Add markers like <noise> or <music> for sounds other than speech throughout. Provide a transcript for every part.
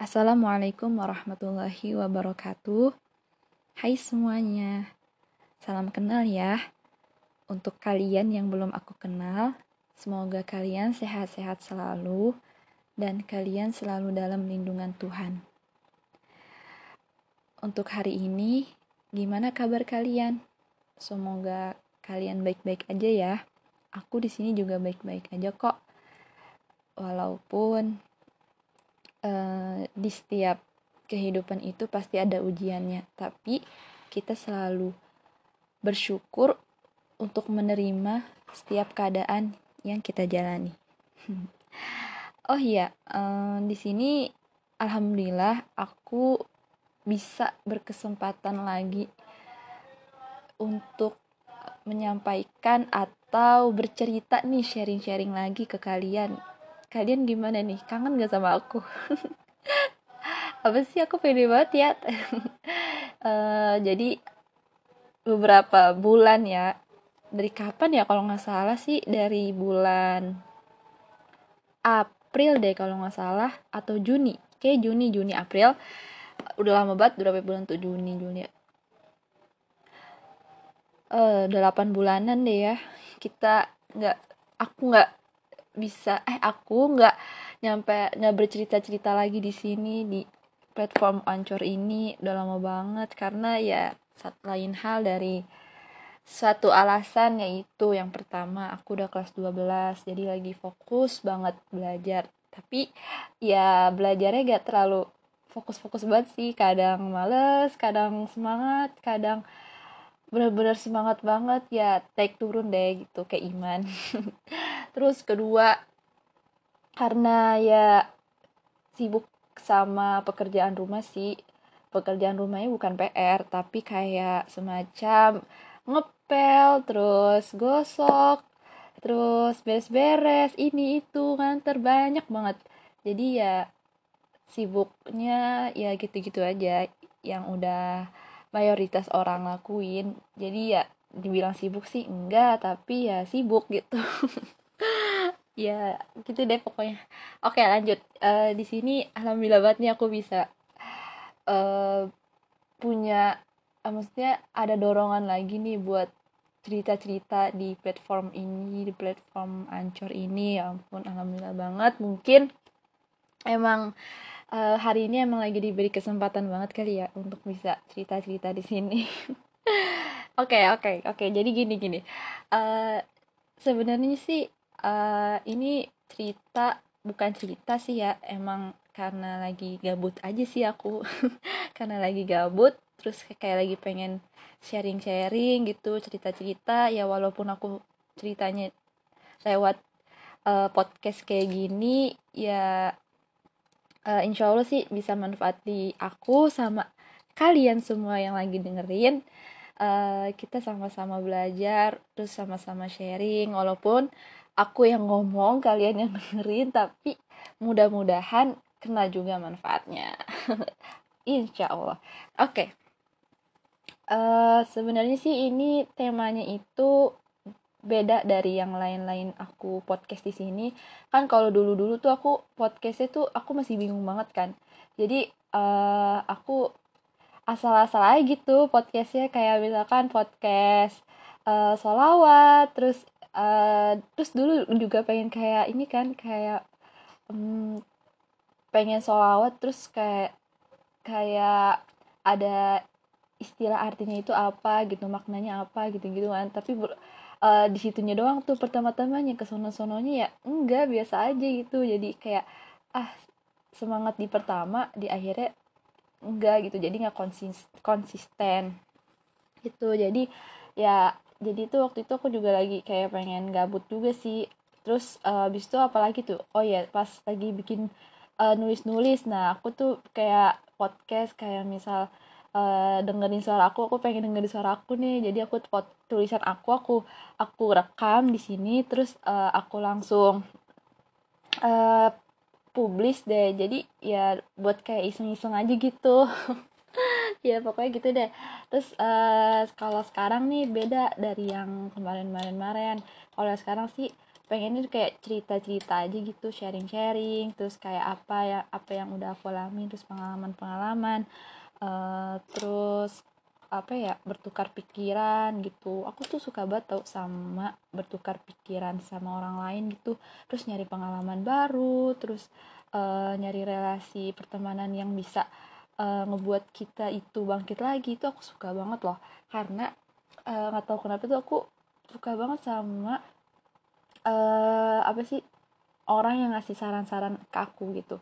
Assalamualaikum warahmatullahi wabarakatuh. Hai semuanya, salam kenal ya. Untuk kalian yang belum aku kenal, semoga kalian sehat-sehat selalu dan kalian selalu dalam lindungan Tuhan. Untuk hari ini, gimana kabar kalian? Semoga kalian baik-baik aja ya. Aku di sini juga baik-baik aja kok. Walaupun uh, di setiap kehidupan itu pasti ada ujiannya, tapi kita selalu bersyukur untuk menerima setiap keadaan yang kita jalani. <laughs> oh iya, uh, di sini alhamdulillah aku bisa berkesempatan lagi untuk menyampaikan atau bercerita nih sharing-sharing lagi ke kalian kalian gimana nih? Kangen gak sama aku? <laughs> Apa sih? Aku pede banget ya. Uh, <laughs> jadi beberapa bulan ya. Dari kapan ya kalau nggak salah sih? Dari bulan April deh kalau nggak salah atau Juni. Kayak Juni Juni April. Udah lama banget berapa bulan tuh Juni Juli uh, delapan bulanan deh ya. Kita nggak aku nggak bisa eh aku nggak nyampe nggak bercerita cerita lagi di sini di platform ancur ini. Udah lama banget karena ya satu lain hal dari suatu alasan yaitu yang pertama aku udah kelas 12 jadi lagi fokus banget belajar. Tapi ya belajarnya gak terlalu fokus-fokus banget sih. Kadang males kadang semangat kadang bener-bener semangat banget ya take turun deh gitu kayak iman. <laughs> Terus kedua karena ya sibuk sama pekerjaan rumah sih. Pekerjaan rumahnya bukan PR tapi kayak semacam ngepel terus gosok terus beres-beres ini itu kan terbanyak banget. Jadi ya sibuknya ya gitu-gitu aja yang udah mayoritas orang lakuin. Jadi ya dibilang sibuk sih enggak tapi ya sibuk gitu. <laughs> Ya gitu deh pokoknya. Oke lanjut. Uh, di sini alhamdulillah banget nih aku bisa uh, punya uh, maksudnya ada dorongan lagi nih buat cerita-cerita di platform ini di platform ancor ini. Ya ampun alhamdulillah banget. Mungkin emang uh, hari ini emang lagi diberi kesempatan banget kali ya untuk bisa cerita-cerita di sini. <laughs> Oke oke oke. Jadi gini gini. Uh, sebenarnya sih uh, ini cerita bukan cerita sih ya. Emang karena lagi gabut aja sih aku. <laughs> Karena lagi gabut terus kayak lagi pengen sharing-sharing gitu cerita-cerita. Ya walaupun aku ceritanya lewat uh, podcast kayak gini ya uh, insya Allah sih bisa manfaat di aku sama kalian semua yang lagi dengerin. Uh, kita sama-sama belajar terus sama-sama sharing walaupun aku yang ngomong kalian yang <laughs> dengerin tapi mudah-mudahan kena juga manfaatnya. <laughs> Insya Allah. Oke. Okay. uh, sebenarnya sih ini temanya itu beda dari yang lain-lain aku podcast di sini. Kan kalau dulu-dulu tuh aku podcastnya tuh aku masih bingung banget kan. Jadi uh, aku asal-asal aja gitu podcastnya. Kayak misalkan podcast uh, solawat terus uh, terus dulu juga pengen kayak ini kan kayak um, pengen solawat terus kayak kayak ada istilah artinya itu apa gitu maknanya apa gitu gitu kan. Tapi uh, di situnya doang tuh pertama-tamanya ke sono-sononya ya enggak biasa aja gitu. Jadi kayak ah semangat di pertama di akhirnya enggak gitu. Jadi nggak konsis konsisten gitu. Jadi ya jadi tuh waktu itu aku juga lagi kayak pengen gabut juga sih. Terus uh, abis itu apalagi tuh? Oh ya pas lagi bikin uh, nulis-nulis. Nah aku tuh kayak podcast kayak misal uh, dengerin suara aku aku pengen dengerin suara aku nih. Jadi aku pot tulisan aku aku aku rekam di sini terus uh, aku langsung uh, publish deh. Jadi ya buat kayak iseng-iseng aja gitu. <laughs> Ya pokoknya gitu deh. Terus uh, kalau sekarang nih beda dari yang kemarin-kemarin-kemarin. Kalau sekarang sih pengennya kayak cerita-cerita aja gitu sharing-sharing terus kayak apa ya apa yang udah aku alami terus pengalaman-pengalaman uh, terus apa ya bertukar pikiran gitu. Aku tuh suka banget tau sama bertukar pikiran sama orang lain gitu. Terus nyari pengalaman baru terus uh, nyari relasi pertemanan yang bisa uh, ngebuat kita itu bangkit lagi. Itu aku suka banget loh. Karena nggak uh, tahu kenapa tuh aku suka banget sama uh, apa sih orang yang ngasih saran-saran ke aku gitu.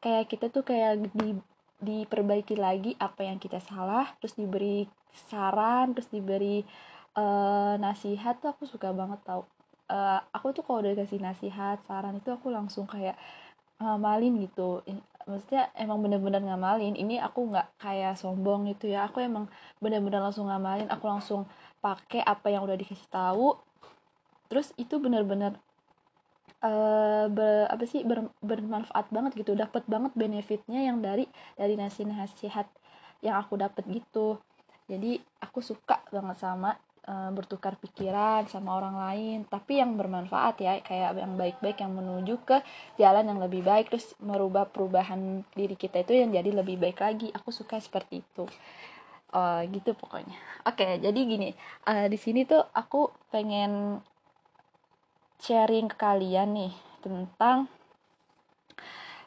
Kayak kita tuh kayak di diperbaiki lagi apa yang kita salah terus diberi saran terus diberi uh, nasihat tuh aku suka banget tau. Uh, aku tuh kalau udah kasih nasihat saran itu aku langsung kayak ngamalin gitu. Maksudnya emang bener-bener ngamalin. Ini aku nggak kayak sombong gitu ya. Aku emang bener-bener langsung ngamalin. Aku langsung pakai apa yang udah dikasih tahu. Terus itu benar-benar uh, ber, apa sih ber, bermanfaat banget gitu. Dapat banget benefitnya yang dari dari nasi nasihat yang aku dapat gitu. Jadi aku suka banget sama uh, bertukar pikiran sama orang lain. Tapi yang bermanfaat ya kayak yang baik-baik yang menuju ke jalan yang lebih baik. Terus merubah perubahan diri kita itu yang jadi lebih baik lagi. Aku suka seperti itu. Uh, gitu pokoknya. Oke jadi gini. Uh, di sini tuh aku pengen sharing ke kalian nih tentang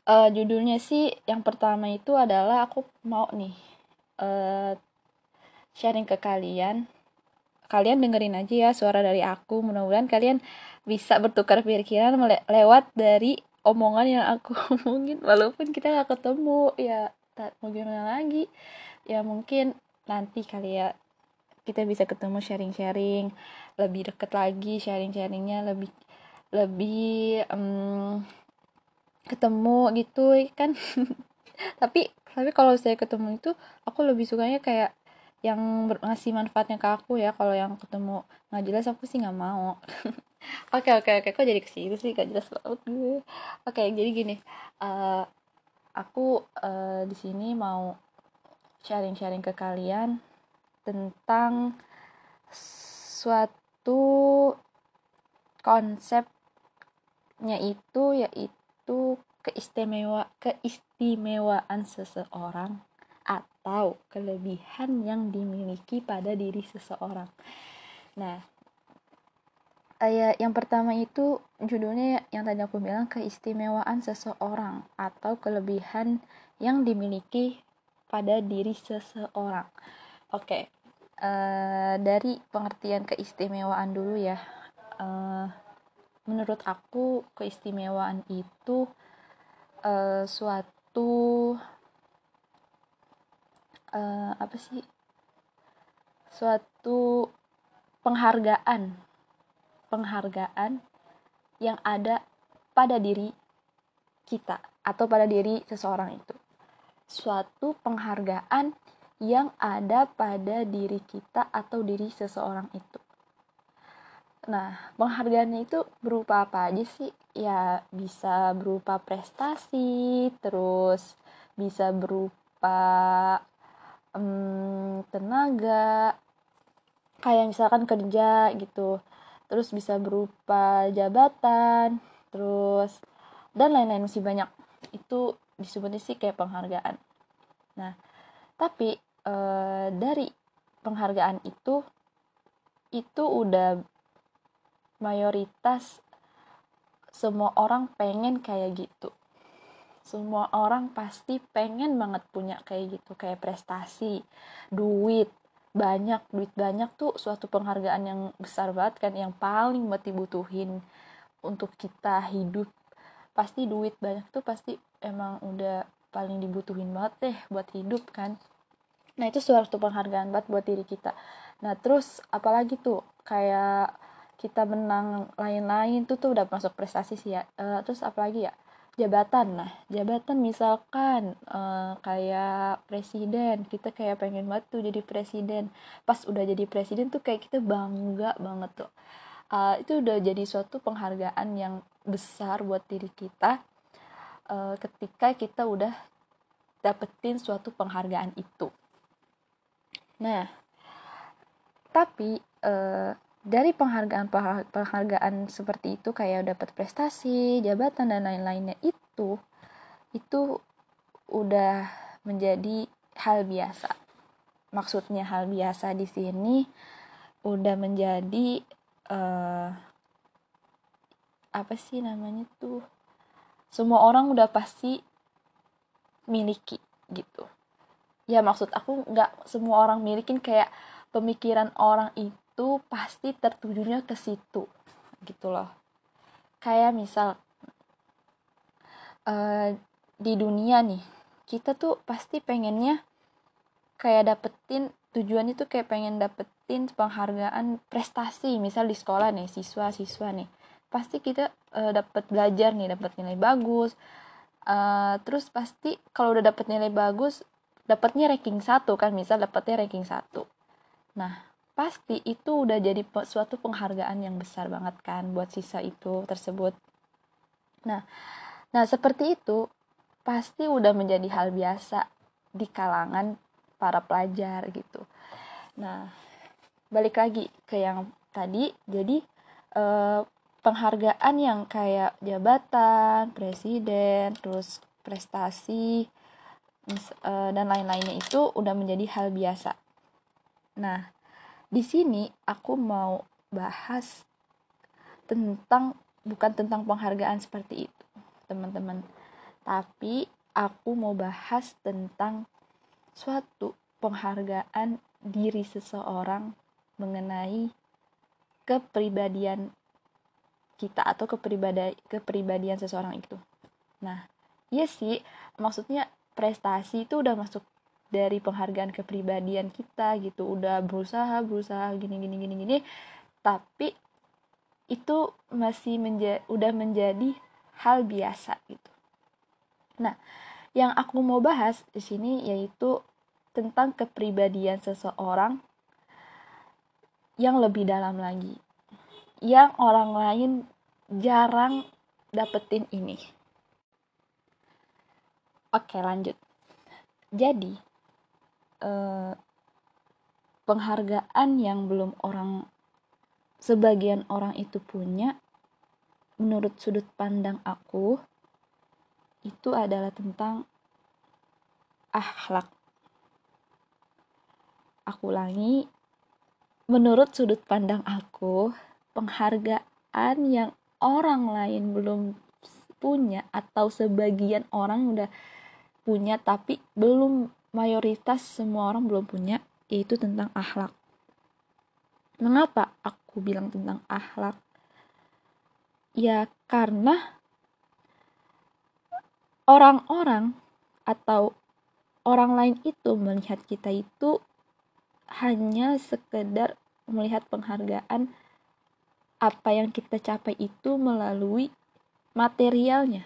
uh, judulnya sih yang pertama itu adalah aku mau nih uh, sharing ke kalian. Kalian dengerin aja ya suara dari aku. Mudah-mudahan kalian bisa bertukar pikiran lewat dari omongan yang aku <laughs> omongin. Walaupun kita gak ketemu ya tak mau gimana lagi. Ya mungkin nanti kali ya kita bisa ketemu sharing-sharing lebih deket lagi sharing-sharingnya lebih lebih um, ketemu gitu kan? <laughs> Tapi tapi kalau saya ketemu itu aku lebih sukanya kayak yang ngasih manfaatnya ke aku ya. Kalau yang ketemu nggak jelas aku sih nggak mau. <laughs> Oke oke oke. Kok jadi ke sini sih? Gak jelas banget gue. Oke jadi gini uh, aku uh, di sini mau sharing-sharing ke kalian tentang suatu konsepnya itu yaitu keistimewa keistimewaan seseorang atau kelebihan yang dimiliki pada diri seseorang. Nah, ayat yang pertama itu judulnya yang tadi aku bilang keistimewaan seseorang atau kelebihan yang dimiliki pada diri seseorang. Oke, okay. Eh, dari pengertian keistimewaan dulu ya. Uh, menurut aku keistimewaan itu uh, suatu uh, apa sih suatu penghargaan penghargaan yang ada pada diri kita atau pada diri seseorang itu suatu penghargaan yang ada pada diri kita atau diri seseorang itu. Nah, penghargaannya itu berupa apa aja sih? Ya, bisa berupa prestasi, terus bisa berupa um, tenaga, kayak misalkan kerja gitu. Terus bisa berupa jabatan, terus dan lain-lain masih banyak. Itu disebutnya sih kayak penghargaan nah tapi e, dari penghargaan itu itu udah mayoritas semua orang pengen kayak gitu. Semua orang pasti pengen banget punya kayak gitu kayak prestasi duit banyak duit banyak tuh suatu penghargaan yang besar banget kan yang paling buat dibutuhin untuk kita hidup. Pasti duit banyak tuh pasti emang udah paling dibutuhin banget deh buat hidup kan nah itu suatu penghargaan banget buat diri kita. Nah terus apalagi tuh kayak kita menang lain-lain tuh tuh udah masuk prestasi sih ya. Uh, terus apalagi ya? Jabatan. Nah jabatan misalkan uh, kayak presiden kita kayak pengen banget tuh jadi presiden. Pas udah jadi presiden tuh kayak kita bangga banget tuh. Uh, itu udah jadi suatu penghargaan yang besar buat diri kita uh, ketika kita udah dapetin suatu penghargaan itu. Nah, tapi uh, dari penghargaan penghargaan seperti itu kayak dapat prestasi jabatan dan lain-lainnya itu itu udah menjadi hal biasa. Maksudnya hal biasa di sini udah menjadi uh, apa sih namanya tuh semua orang udah pasti miliki gitu ya maksud aku nggak semua orang milikin kayak pemikiran orang itu pasti tertujunya ke situ gitu loh. Kayak misal uh, di dunia nih kita tuh pasti pengennya kayak dapetin tujuan itu kayak pengen dapetin penghargaan prestasi. Misal di sekolah nih siswa siswa nih. Pasti kita uh, dapat belajar nih dapat nilai bagus. Uh, terus pasti kalau udah dapet nilai bagus dapatnya ranking satu kan misal dapatnya ranking satu. Nah pasti itu udah jadi suatu penghargaan yang besar banget kan buat sisa itu tersebut. Nah nah seperti itu pasti udah menjadi hal biasa di kalangan para pelajar gitu. Nah balik lagi ke yang tadi. Jadi eh, penghargaan yang kayak jabatan presiden terus prestasi dan lain-lainnya itu udah menjadi hal biasa. Nah, di sini aku mau bahas tentang bukan tentang penghargaan seperti itu, teman-teman. Tapi aku mau bahas tentang suatu penghargaan diri seseorang mengenai kepribadian kita atau kepribadian kepribadian seseorang itu. Nah, iya sih, maksudnya prestasi itu udah masuk dari penghargaan kepribadian kita gitu. Udah berusaha berusaha gini gini gini gini. Tapi itu masih menja udah menjadi hal biasa gitu. Nah yang aku mau bahas di sini yaitu tentang kepribadian seseorang yang lebih dalam lagi. Yang orang lain jarang dapetin ini Oke, lanjut. Jadi, eh, penghargaan yang belum orang sebagian orang itu punya menurut sudut pandang aku itu adalah tentang akhlak. Aku ulangi, menurut sudut pandang aku, penghargaan yang orang lain belum punya atau sebagian orang udah punya tapi belum mayoritas semua orang belum punya yaitu tentang akhlak. Mengapa aku bilang tentang akhlak? Ya karena orang-orang atau orang lain itu melihat kita itu hanya sekedar melihat penghargaan apa yang kita capai itu melalui materialnya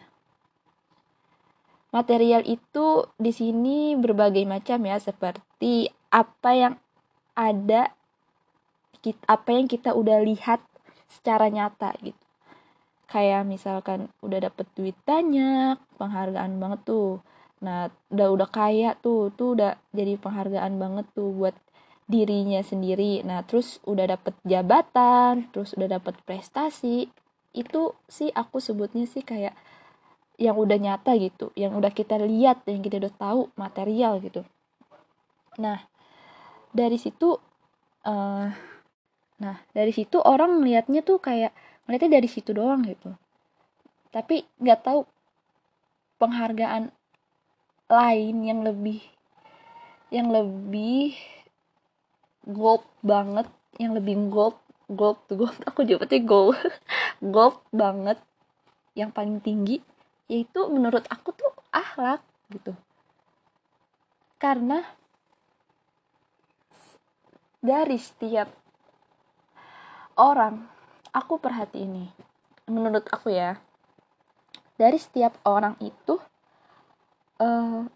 Material itu di sini berbagai macam ya, seperti apa yang ada apa yang kita udah lihat secara nyata gitu. Kayak misalkan udah dapet duit banyak, penghargaan banget tuh. Nah, udah udah kaya tuh, tuh udah jadi penghargaan banget tuh buat dirinya sendiri. Nah, terus udah dapet jabatan, terus udah dapet prestasi. Itu sih aku sebutnya sih kayak yang udah nyata gitu yang udah kita lihat yang kita udah tahu material gitu. Nah dari situ uh, nah dari situ orang melihatnya tuh kayak melihatnya dari situ doang gitu. Tapi nggak tahu penghargaan lain yang lebih yang lebih gold banget yang lebih gold gold gold <laughs> aku jawabnya gold <laughs> gold banget yang paling tinggi yaitu menurut aku tuh akhlak gitu. Karena dari setiap orang aku perhati ini menurut aku ya dari setiap orang itu uh,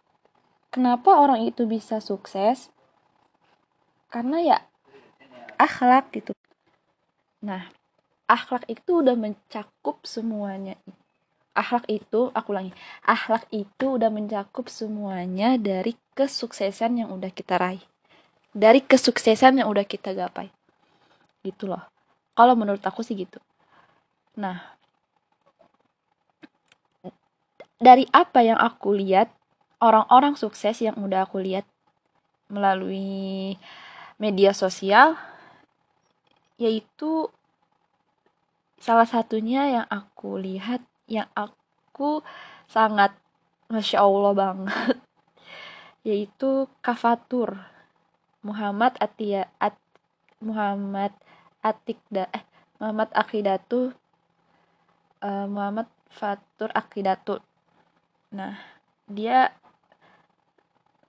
kenapa orang itu bisa sukses? Karena ya akhlak gitu. Nah akhlak itu udah mencakup semuanya akhlak itu aku ulangi akhlak itu udah mencakup semuanya dari kesuksesan yang udah kita raih. Dari kesuksesan yang udah kita gapai. Gitu loh. Kalau menurut aku sih gitu. Nah dari apa yang aku lihat orang-orang sukses yang udah aku lihat melalui media sosial yaitu salah satunya yang aku lihat yang aku sangat masya allah banget <laughs> yaitu kafatur Muhammad Atia At, Muhammad Atikda eh Muhammad Akidatu uh, Muhammad Fatur Akidatu nah dia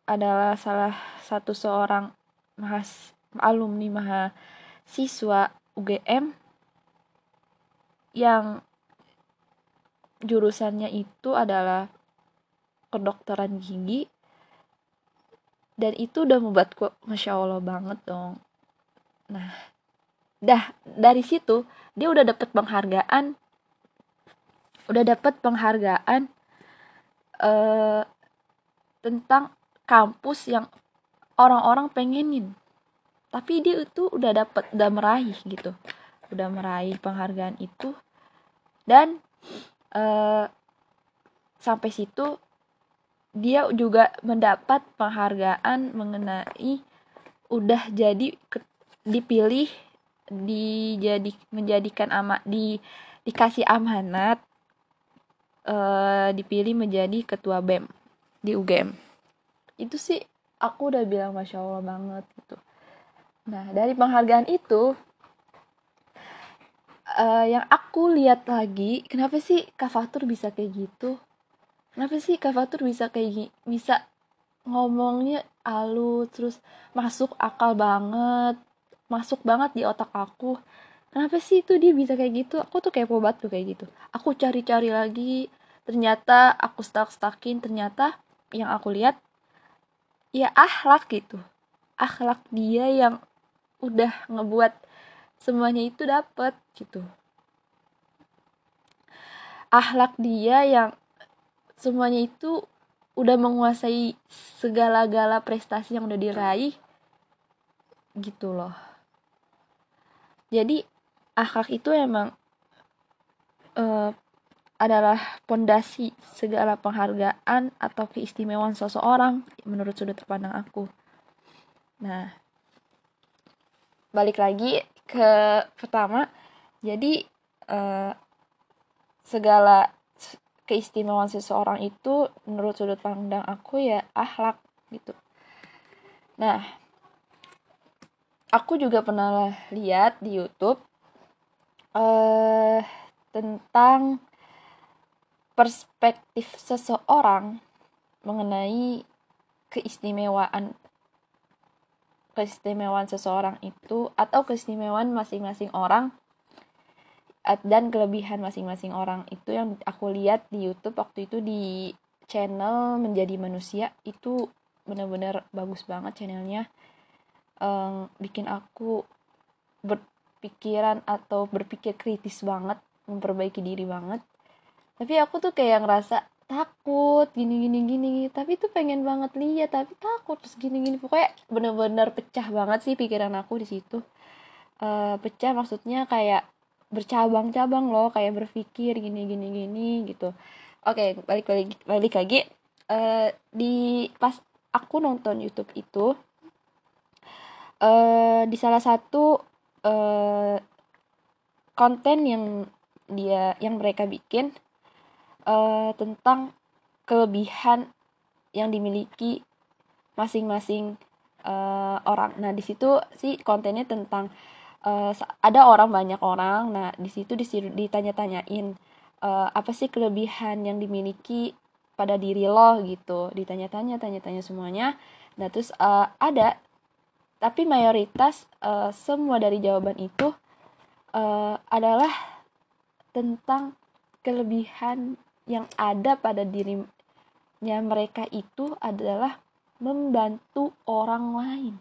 adalah salah satu seorang mahas alumni mahasiswa UGM yang jurusannya itu adalah kedokteran gigi. Dan itu udah membuatku masya allah banget dong. Nah dah dari situ dia udah dapet penghargaan. Udah dapet penghargaan uh, tentang kampus yang orang-orang pengenin. Tapi dia itu udah dapet udah meraih gitu. Udah meraih penghargaan itu. Dan uh, sampai situ dia juga mendapat penghargaan mengenai udah jadi dipilih dijadi menjadikan amat di dikasih amanat uh, dipilih menjadi ketua BEM di UGM itu sih aku udah bilang masya allah banget gitu. Nah dari penghargaan itu uh, yang aku lihat lagi kenapa sih Kak Fatur bisa kayak gitu? Kenapa sih Kak Fatur bisa kayak gini bisa ngomongnya alus terus masuk akal banget masuk banget di otak aku? Kenapa sih itu dia bisa kayak gitu? Aku tuh kepo banget tuh kayak gitu. Aku cari-cari lagi ternyata aku stuck-stuckin ternyata yang aku lihat ya akhlak gitu. Akhlak dia yang udah ngebuat semuanya itu dapet gitu akhlak dia yang semuanya itu udah menguasai segala-gala prestasi yang udah diraih gitu loh jadi akhlak itu emang uh, adalah pondasi segala penghargaan atau keistimewaan seseorang menurut sudut pandang aku. Nah, balik lagi ke pertama, jadi eh, segala keistimewaan seseorang itu menurut sudut pandang aku ya akhlak gitu. Nah, aku juga pernah lihat di YouTube eh tentang perspektif seseorang mengenai keistimewaan keistimewaan seseorang itu atau keistimewaan masing-masing orang dan kelebihan masing-masing orang itu yang aku lihat di YouTube waktu itu di channel menjadi manusia itu benar-benar bagus banget channelnya. Um, bikin aku berpikiran atau berpikir kritis banget memperbaiki diri banget. Tapi aku tuh kayak ngerasa takut gini gini gini tapi tuh pengen banget lihat tapi takut. Terus gini gini pokoknya bener-bener pecah banget sih pikiran aku di situ. Uh, pecah maksudnya kayak bercabang-cabang loh kayak berpikir gini gini gini gitu. Oke balik balik balik lagi. Uh, di pas aku nonton YouTube itu uh, di salah satu uh, konten yang dia yang mereka bikin uh, tentang kelebihan yang dimiliki masing-masing uh, orang. Nah, di situ sih kontennya tentang uh, ada orang banyak orang. Nah, di situ ditanya-tanyain uh, apa sih kelebihan yang dimiliki pada diri lo gitu. Ditanya-tanya, tanya-tanya semuanya. Nah, terus uh, ada tapi mayoritas uh, semua dari jawaban itu uh, adalah tentang kelebihan yang ada pada dirinya mereka itu adalah membantu orang lain.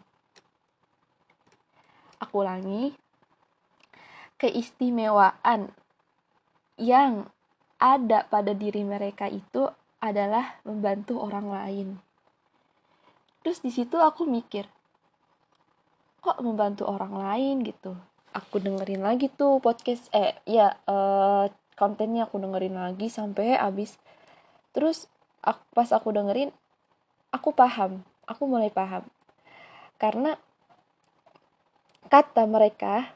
Aku ulangi, keistimewaan yang ada pada diri mereka itu adalah membantu orang lain. Terus di situ aku mikir, kok membantu orang lain gitu? aku dengerin lagi tuh podcast eh ya uh, kontennya aku dengerin lagi sampai habis. Terus aku, pas aku dengerin aku paham aku mulai paham. Karena kata mereka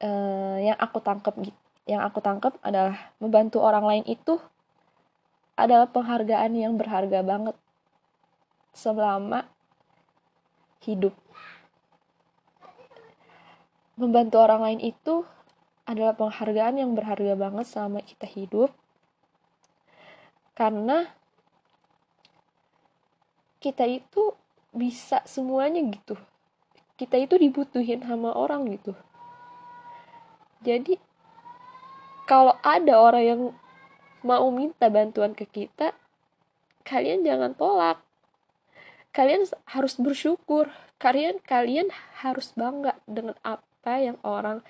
uh, yang aku tangkap yang aku tangkap adalah membantu orang lain itu adalah penghargaan yang berharga banget selama hidup. Membantu orang lain itu adalah penghargaan yang berharga banget selama kita hidup. Karena kita itu bisa semuanya gitu. Kita itu dibutuhin sama orang gitu. Jadi kalau ada orang yang mau minta bantuan ke kita kalian jangan tolak. Kalian harus bersyukur. Kalian kalian harus bangga dengan apa yang orang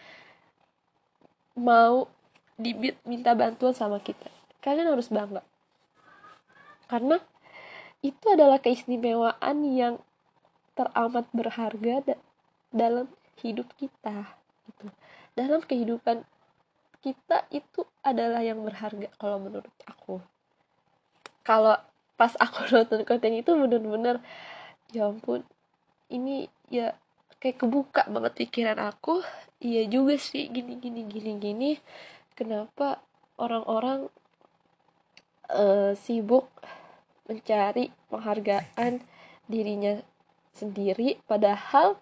mau diminta bantuan sama kita. Kalian harus bangga. Karena itu adalah keistimewaan yang teramat berharga da dalam hidup kita gitu. Dalam kehidupan kita itu adalah yang berharga kalau menurut aku. Kalau pas aku <laughs> nonton konten itu bener-bener ya ampun ini ya kayak kebuka banget pikiran aku. Iya juga sih gini gini gini gini. Kenapa orang-orang uh, sibuk mencari penghargaan dirinya sendiri? Padahal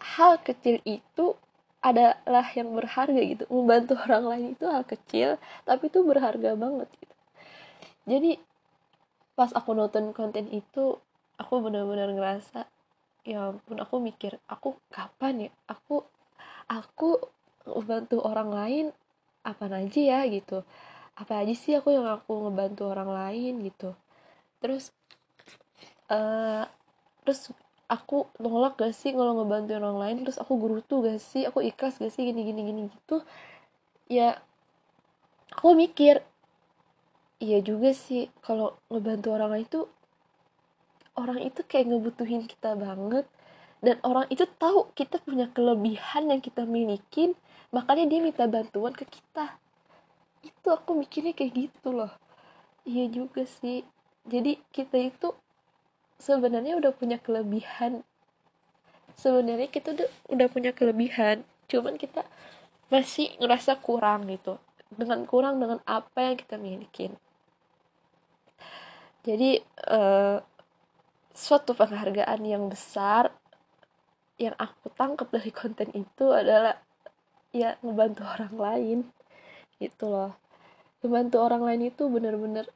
hal kecil itu adalah yang berharga gitu. Membantu orang lain itu hal kecil tapi itu berharga banget gitu. Jadi pas aku nonton konten itu aku benar-benar ngerasa ya ampun aku mikir aku kapan ya? Aku aku ngebantu orang lain apa aja ya? Gitu. Apa aja sih aku yang aku ngebantu orang lain? Gitu. Terus uh, terus aku nolak gak sih kalau ngebantu orang lain? Terus aku tuh gak sih? Aku ikhlas gak sih? Gini gini gini gitu. Ya aku mikir iya juga sih kalau ngebantu orang lain tuh orang itu kayak ngebutuhin kita banget. Dan orang itu tahu kita punya kelebihan yang kita milikin makanya dia minta bantuan ke kita. Itu aku mikirnya kayak gitu loh. Iya juga sih. Jadi kita itu sebenarnya udah punya kelebihan. Sebenarnya kita udah, udah punya kelebihan. Cuman kita masih ngerasa kurang gitu. Dengan kurang dengan apa yang kita milikin. Jadi uh, suatu penghargaan yang besar yang aku tangkap dari konten itu adalah ya ngebantu orang lain gitu loh. Ngebantu orang lain itu bener-bener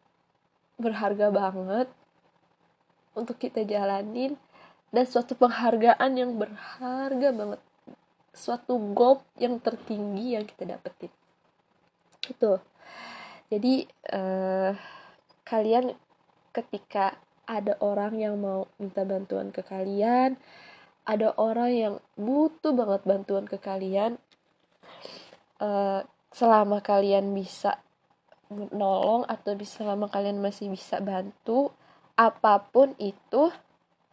berharga banget untuk kita jalanin dan suatu penghargaan yang berharga banget. Suatu goal yang tertinggi yang kita dapetin. Gitu. Jadi uh, kalian ketika ada orang yang mau minta bantuan ke kalian. Ada orang yang butuh banget bantuan ke kalian. Uh, selama kalian bisa menolong atau selama kalian masih bisa bantu apa pun itu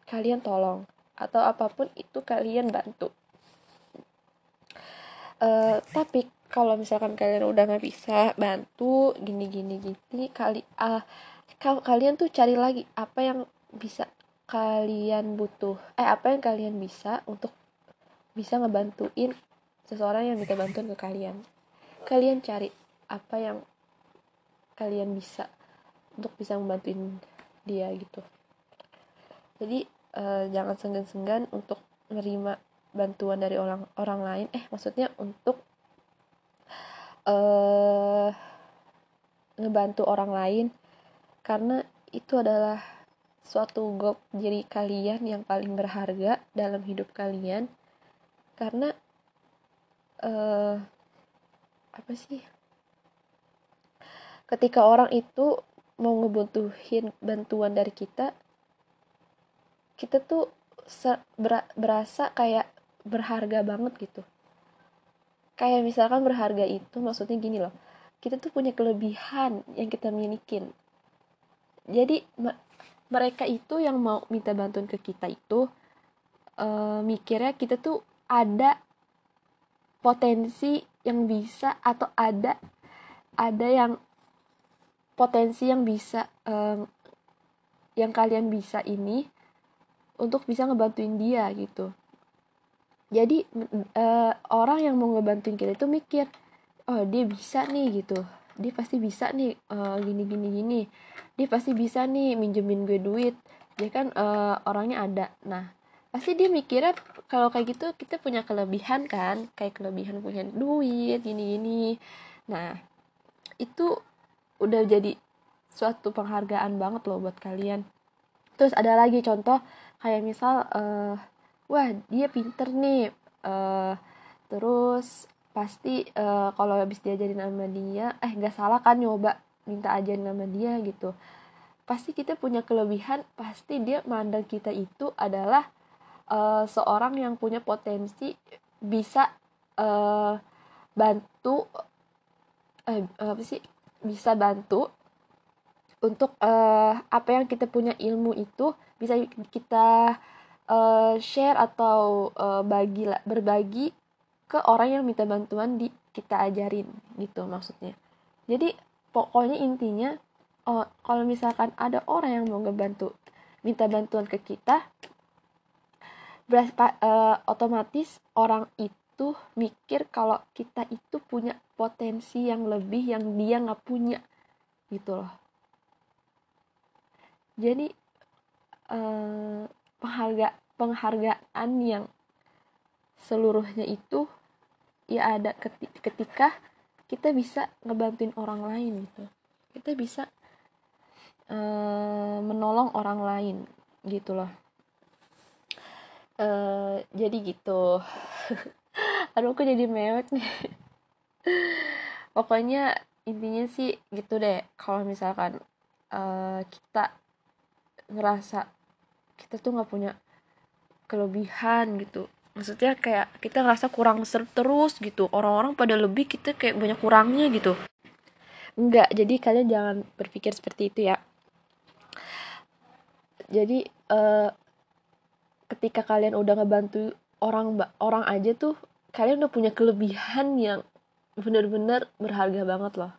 kalian tolong. Atau apa pun itu kalian bantu. Uh, tapi kalau misalkan kalian udah nggak bisa bantu gini gini gini kali ah uh, kalian tuh cari lagi apa yang bisa kalian butuh eh apa yang kalian bisa untuk bisa ngebantuin seseorang yang minta bantuan ke kalian. Kalian cari apa yang kalian bisa untuk bisa membantuin dia gitu. Jadi uh, jangan senggan-senggan untuk menerima bantuan dari orang orang lain. Eh maksudnya untuk uh, ngebantu orang lain karena itu adalah suatu goal diri kalian yang paling berharga dalam hidup kalian. Karena uh, apa sih? Ketika orang itu mau ngebutuhin bantuan dari kita kita tuh berasa kayak berharga banget gitu. Kayak misalkan berharga itu maksudnya gini loh kita tuh punya kelebihan yang kita milikin jadi mereka itu yang mau minta bantuan ke kita itu uh, mikirnya kita tuh ada potensi yang bisa atau ada ada yang potensi yang bisa um, yang kalian bisa ini untuk bisa ngebantuin dia gitu. Jadi uh, orang yang mau ngebantuin kita itu mikir oh dia bisa nih gitu. Dia pasti bisa nih uh, gini gini gini dia pasti bisa nih minjemin gue duit. Dia kan uh, orangnya ada. Nah pasti dia mikirnya kalau kayak gitu kita punya kelebihan kan? Kayak kelebihan punya duit gini gini. Nah itu udah jadi suatu penghargaan banget loh buat kalian. Terus ada lagi contoh kayak misal uh, wah dia pinter nih. Uh, terus pasti uh, kalau habis diajarin sama dia eh nggak salah kan nyoba minta ajarin sama dia gitu. Pasti kita punya kelebihan pasti dia mandang kita itu adalah uh, seorang yang punya potensi bisa uh, bantu eh apa sih bisa bantu untuk uh, apa yang kita punya ilmu itu bisa kita uh, share atau uh, bagi berbagi ke orang yang minta bantuan di kita ajarin gitu maksudnya. Jadi pokoknya intinya oh, kalau misalkan ada orang yang mau ngebantu minta bantuan ke kita beras, uh, otomatis orang itu mikir kalau kita itu punya potensi yang lebih yang dia nggak punya gitu loh. Jadi uh, pengharga penghargaan yang seluruhnya itu ya ada ketika kita bisa ngebantuin orang lain gitu. Kita bisa uh, menolong orang lain gitu loh. Uh, jadi gitu. <laughs> Aduh aku jadi mewek nih. <laughs> Pokoknya intinya sih gitu deh. Kalau misalkan uh, kita ngerasa kita tuh nggak punya kelebihan gitu maksudnya kayak kita ngerasa kurang ser terus gitu. Orang-orang pada lebih kita kayak banyak kurangnya gitu. Enggak jadi kalian jangan berpikir seperti itu ya. Jadi uh, ketika kalian udah ngebantu orang orang aja tuh kalian udah punya kelebihan yang bener-bener berharga banget loh.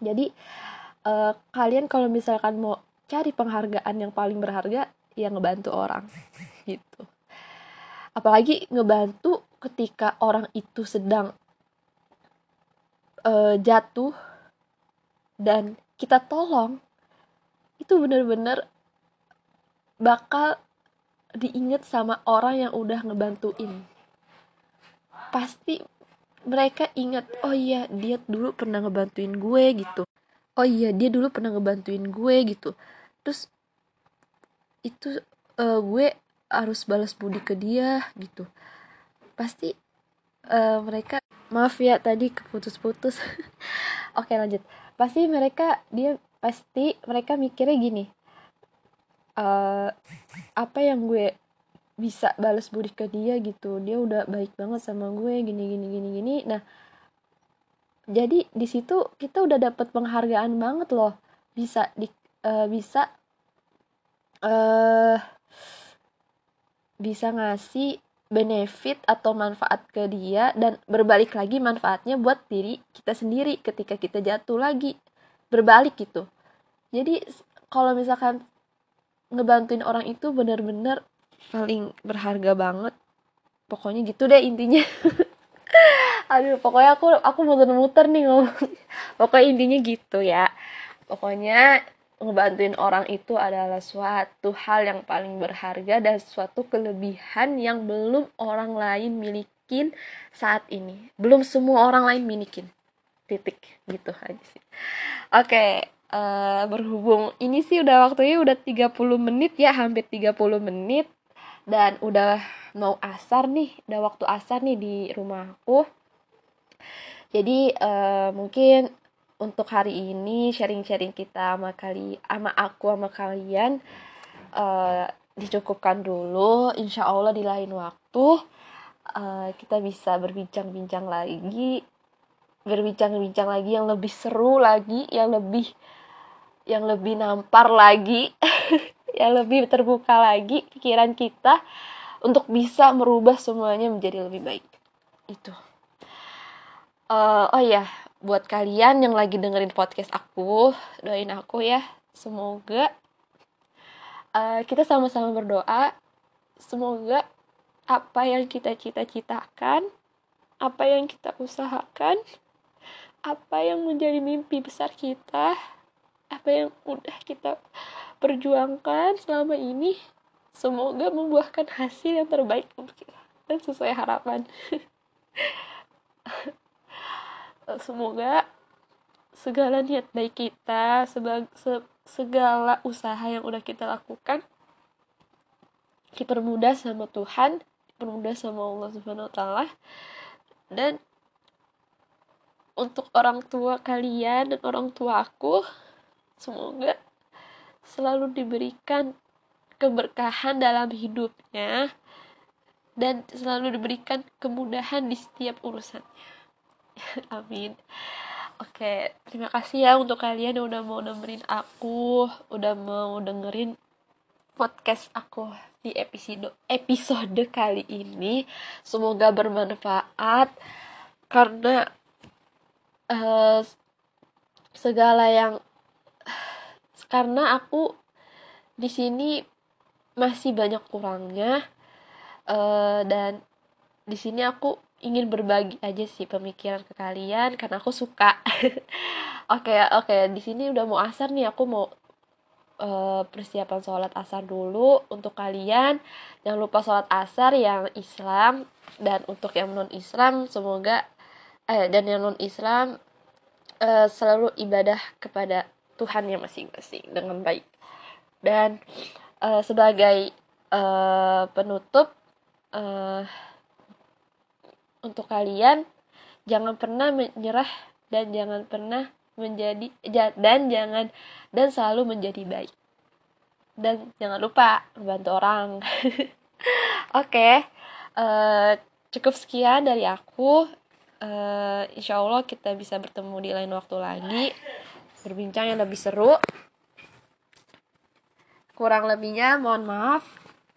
Jadi uh, kalian kalau misalkan mau cari penghargaan yang paling berharga ya ngebantu orang gitu apalagi ngebantu ketika orang itu sedang uh, jatuh dan kita tolong itu bener-bener bakal diinget sama orang yang udah ngebantuin. Pasti mereka ingat oh iya dia dulu pernah ngebantuin gue gitu. Oh iya dia dulu pernah ngebantuin gue gitu. Terus itu uh, gue harus balas budi ke dia gitu. Pasti uh, mereka maaf ya tadi keputus-putus. <laughs> Oke lanjut. Pasti mereka dia pasti mereka mikirnya gini. Uh, apa yang gue bisa balas budi ke dia gitu. Dia udah baik banget sama gue gini gini gini gini. Nah jadi di situ kita udah dapet penghargaan banget loh. Bisa di uh, bisa uh, bisa ngasih benefit atau manfaat ke dia dan berbalik lagi manfaatnya buat diri kita sendiri ketika kita jatuh lagi berbalik gitu. Jadi kalau misalkan ngebantuin orang itu bener-bener paling berharga banget pokoknya gitu deh intinya. <laughs> Aduh pokoknya aku aku muter-muter nih ngomong. <laughs> Pokoknya intinya gitu ya. Pokoknya ngebantuin orang itu adalah suatu hal yang paling berharga dan suatu kelebihan yang belum orang lain milikin saat ini. Belum semua orang lain milikin. Titik. Gitu aja sih. Oke okay, uh, berhubung ini sih udah waktunya udah 30 menit ya hampir 30 menit. Dan udah mau asar nih udah waktu asar nih di rumahku jadi uh, mungkin untuk hari ini sharing-sharing kita sama kali sama aku sama kalian uh, dicukupkan dulu. Insya Allah di lain waktu uh, kita bisa berbincang-bincang lagi berbincang-bincang lagi yang lebih seru lagi yang lebih yang lebih nampar lagi <laughs> yang lebih terbuka lagi pikiran kita untuk bisa merubah semuanya menjadi lebih baik. Itu. Uh, oh ya buat kalian yang lagi dengerin podcast aku doain aku ya. Semoga uh, kita sama-sama berdoa. Semoga apa yang kita cita-citakan apa yang kita usahakan apa yang menjadi mimpi besar kita apa yang udah kita perjuangkan selama ini semoga membuahkan hasil yang terbaik untuk kita. Dan sesuai harapan <laughs> semoga segala niat baik kita segala usaha yang udah kita lakukan dipermudah sama Tuhan dipermudah sama Allah Subhanahu Wa Taala. Dan untuk orang tua kalian dan orang tua aku semoga selalu diberikan keberkahan dalam hidupnya dan selalu diberikan kemudahan di setiap urusannya <laughs> amin Oke, terima kasih ya untuk kalian yang udah mau dengerin aku, udah mau dengerin podcast aku di episode episode kali ini. Semoga bermanfaat karena uh, segala yang <sighs> karena aku di sini masih banyak kurangnya uh, dan di sini aku ingin berbagi aja sih pemikiran ke kalian karena aku suka. <laughs> Oke okay, oke okay, di sini udah mau asar nih aku mau uh, persiapan sholat asar dulu untuk kalian. Jangan lupa sholat asar yang Islam dan untuk yang non Islam semoga eh dan yang non Islam uh, selalu ibadah kepada Tuhan yang masing-masing dengan baik. Dan uh, sebagai uh, penutup uh, untuk kalian jangan pernah menyerah dan jangan pernah menjadi dan jangan dan selalu menjadi baik. Dan jangan lupa membantu orang. <laughs> Oke okay. uh, eh, cukup sekian dari aku. Uh, insya Allah kita bisa bertemu di lain waktu lagi. Berbincang yang lebih seru. Kurang lebihnya mohon maaf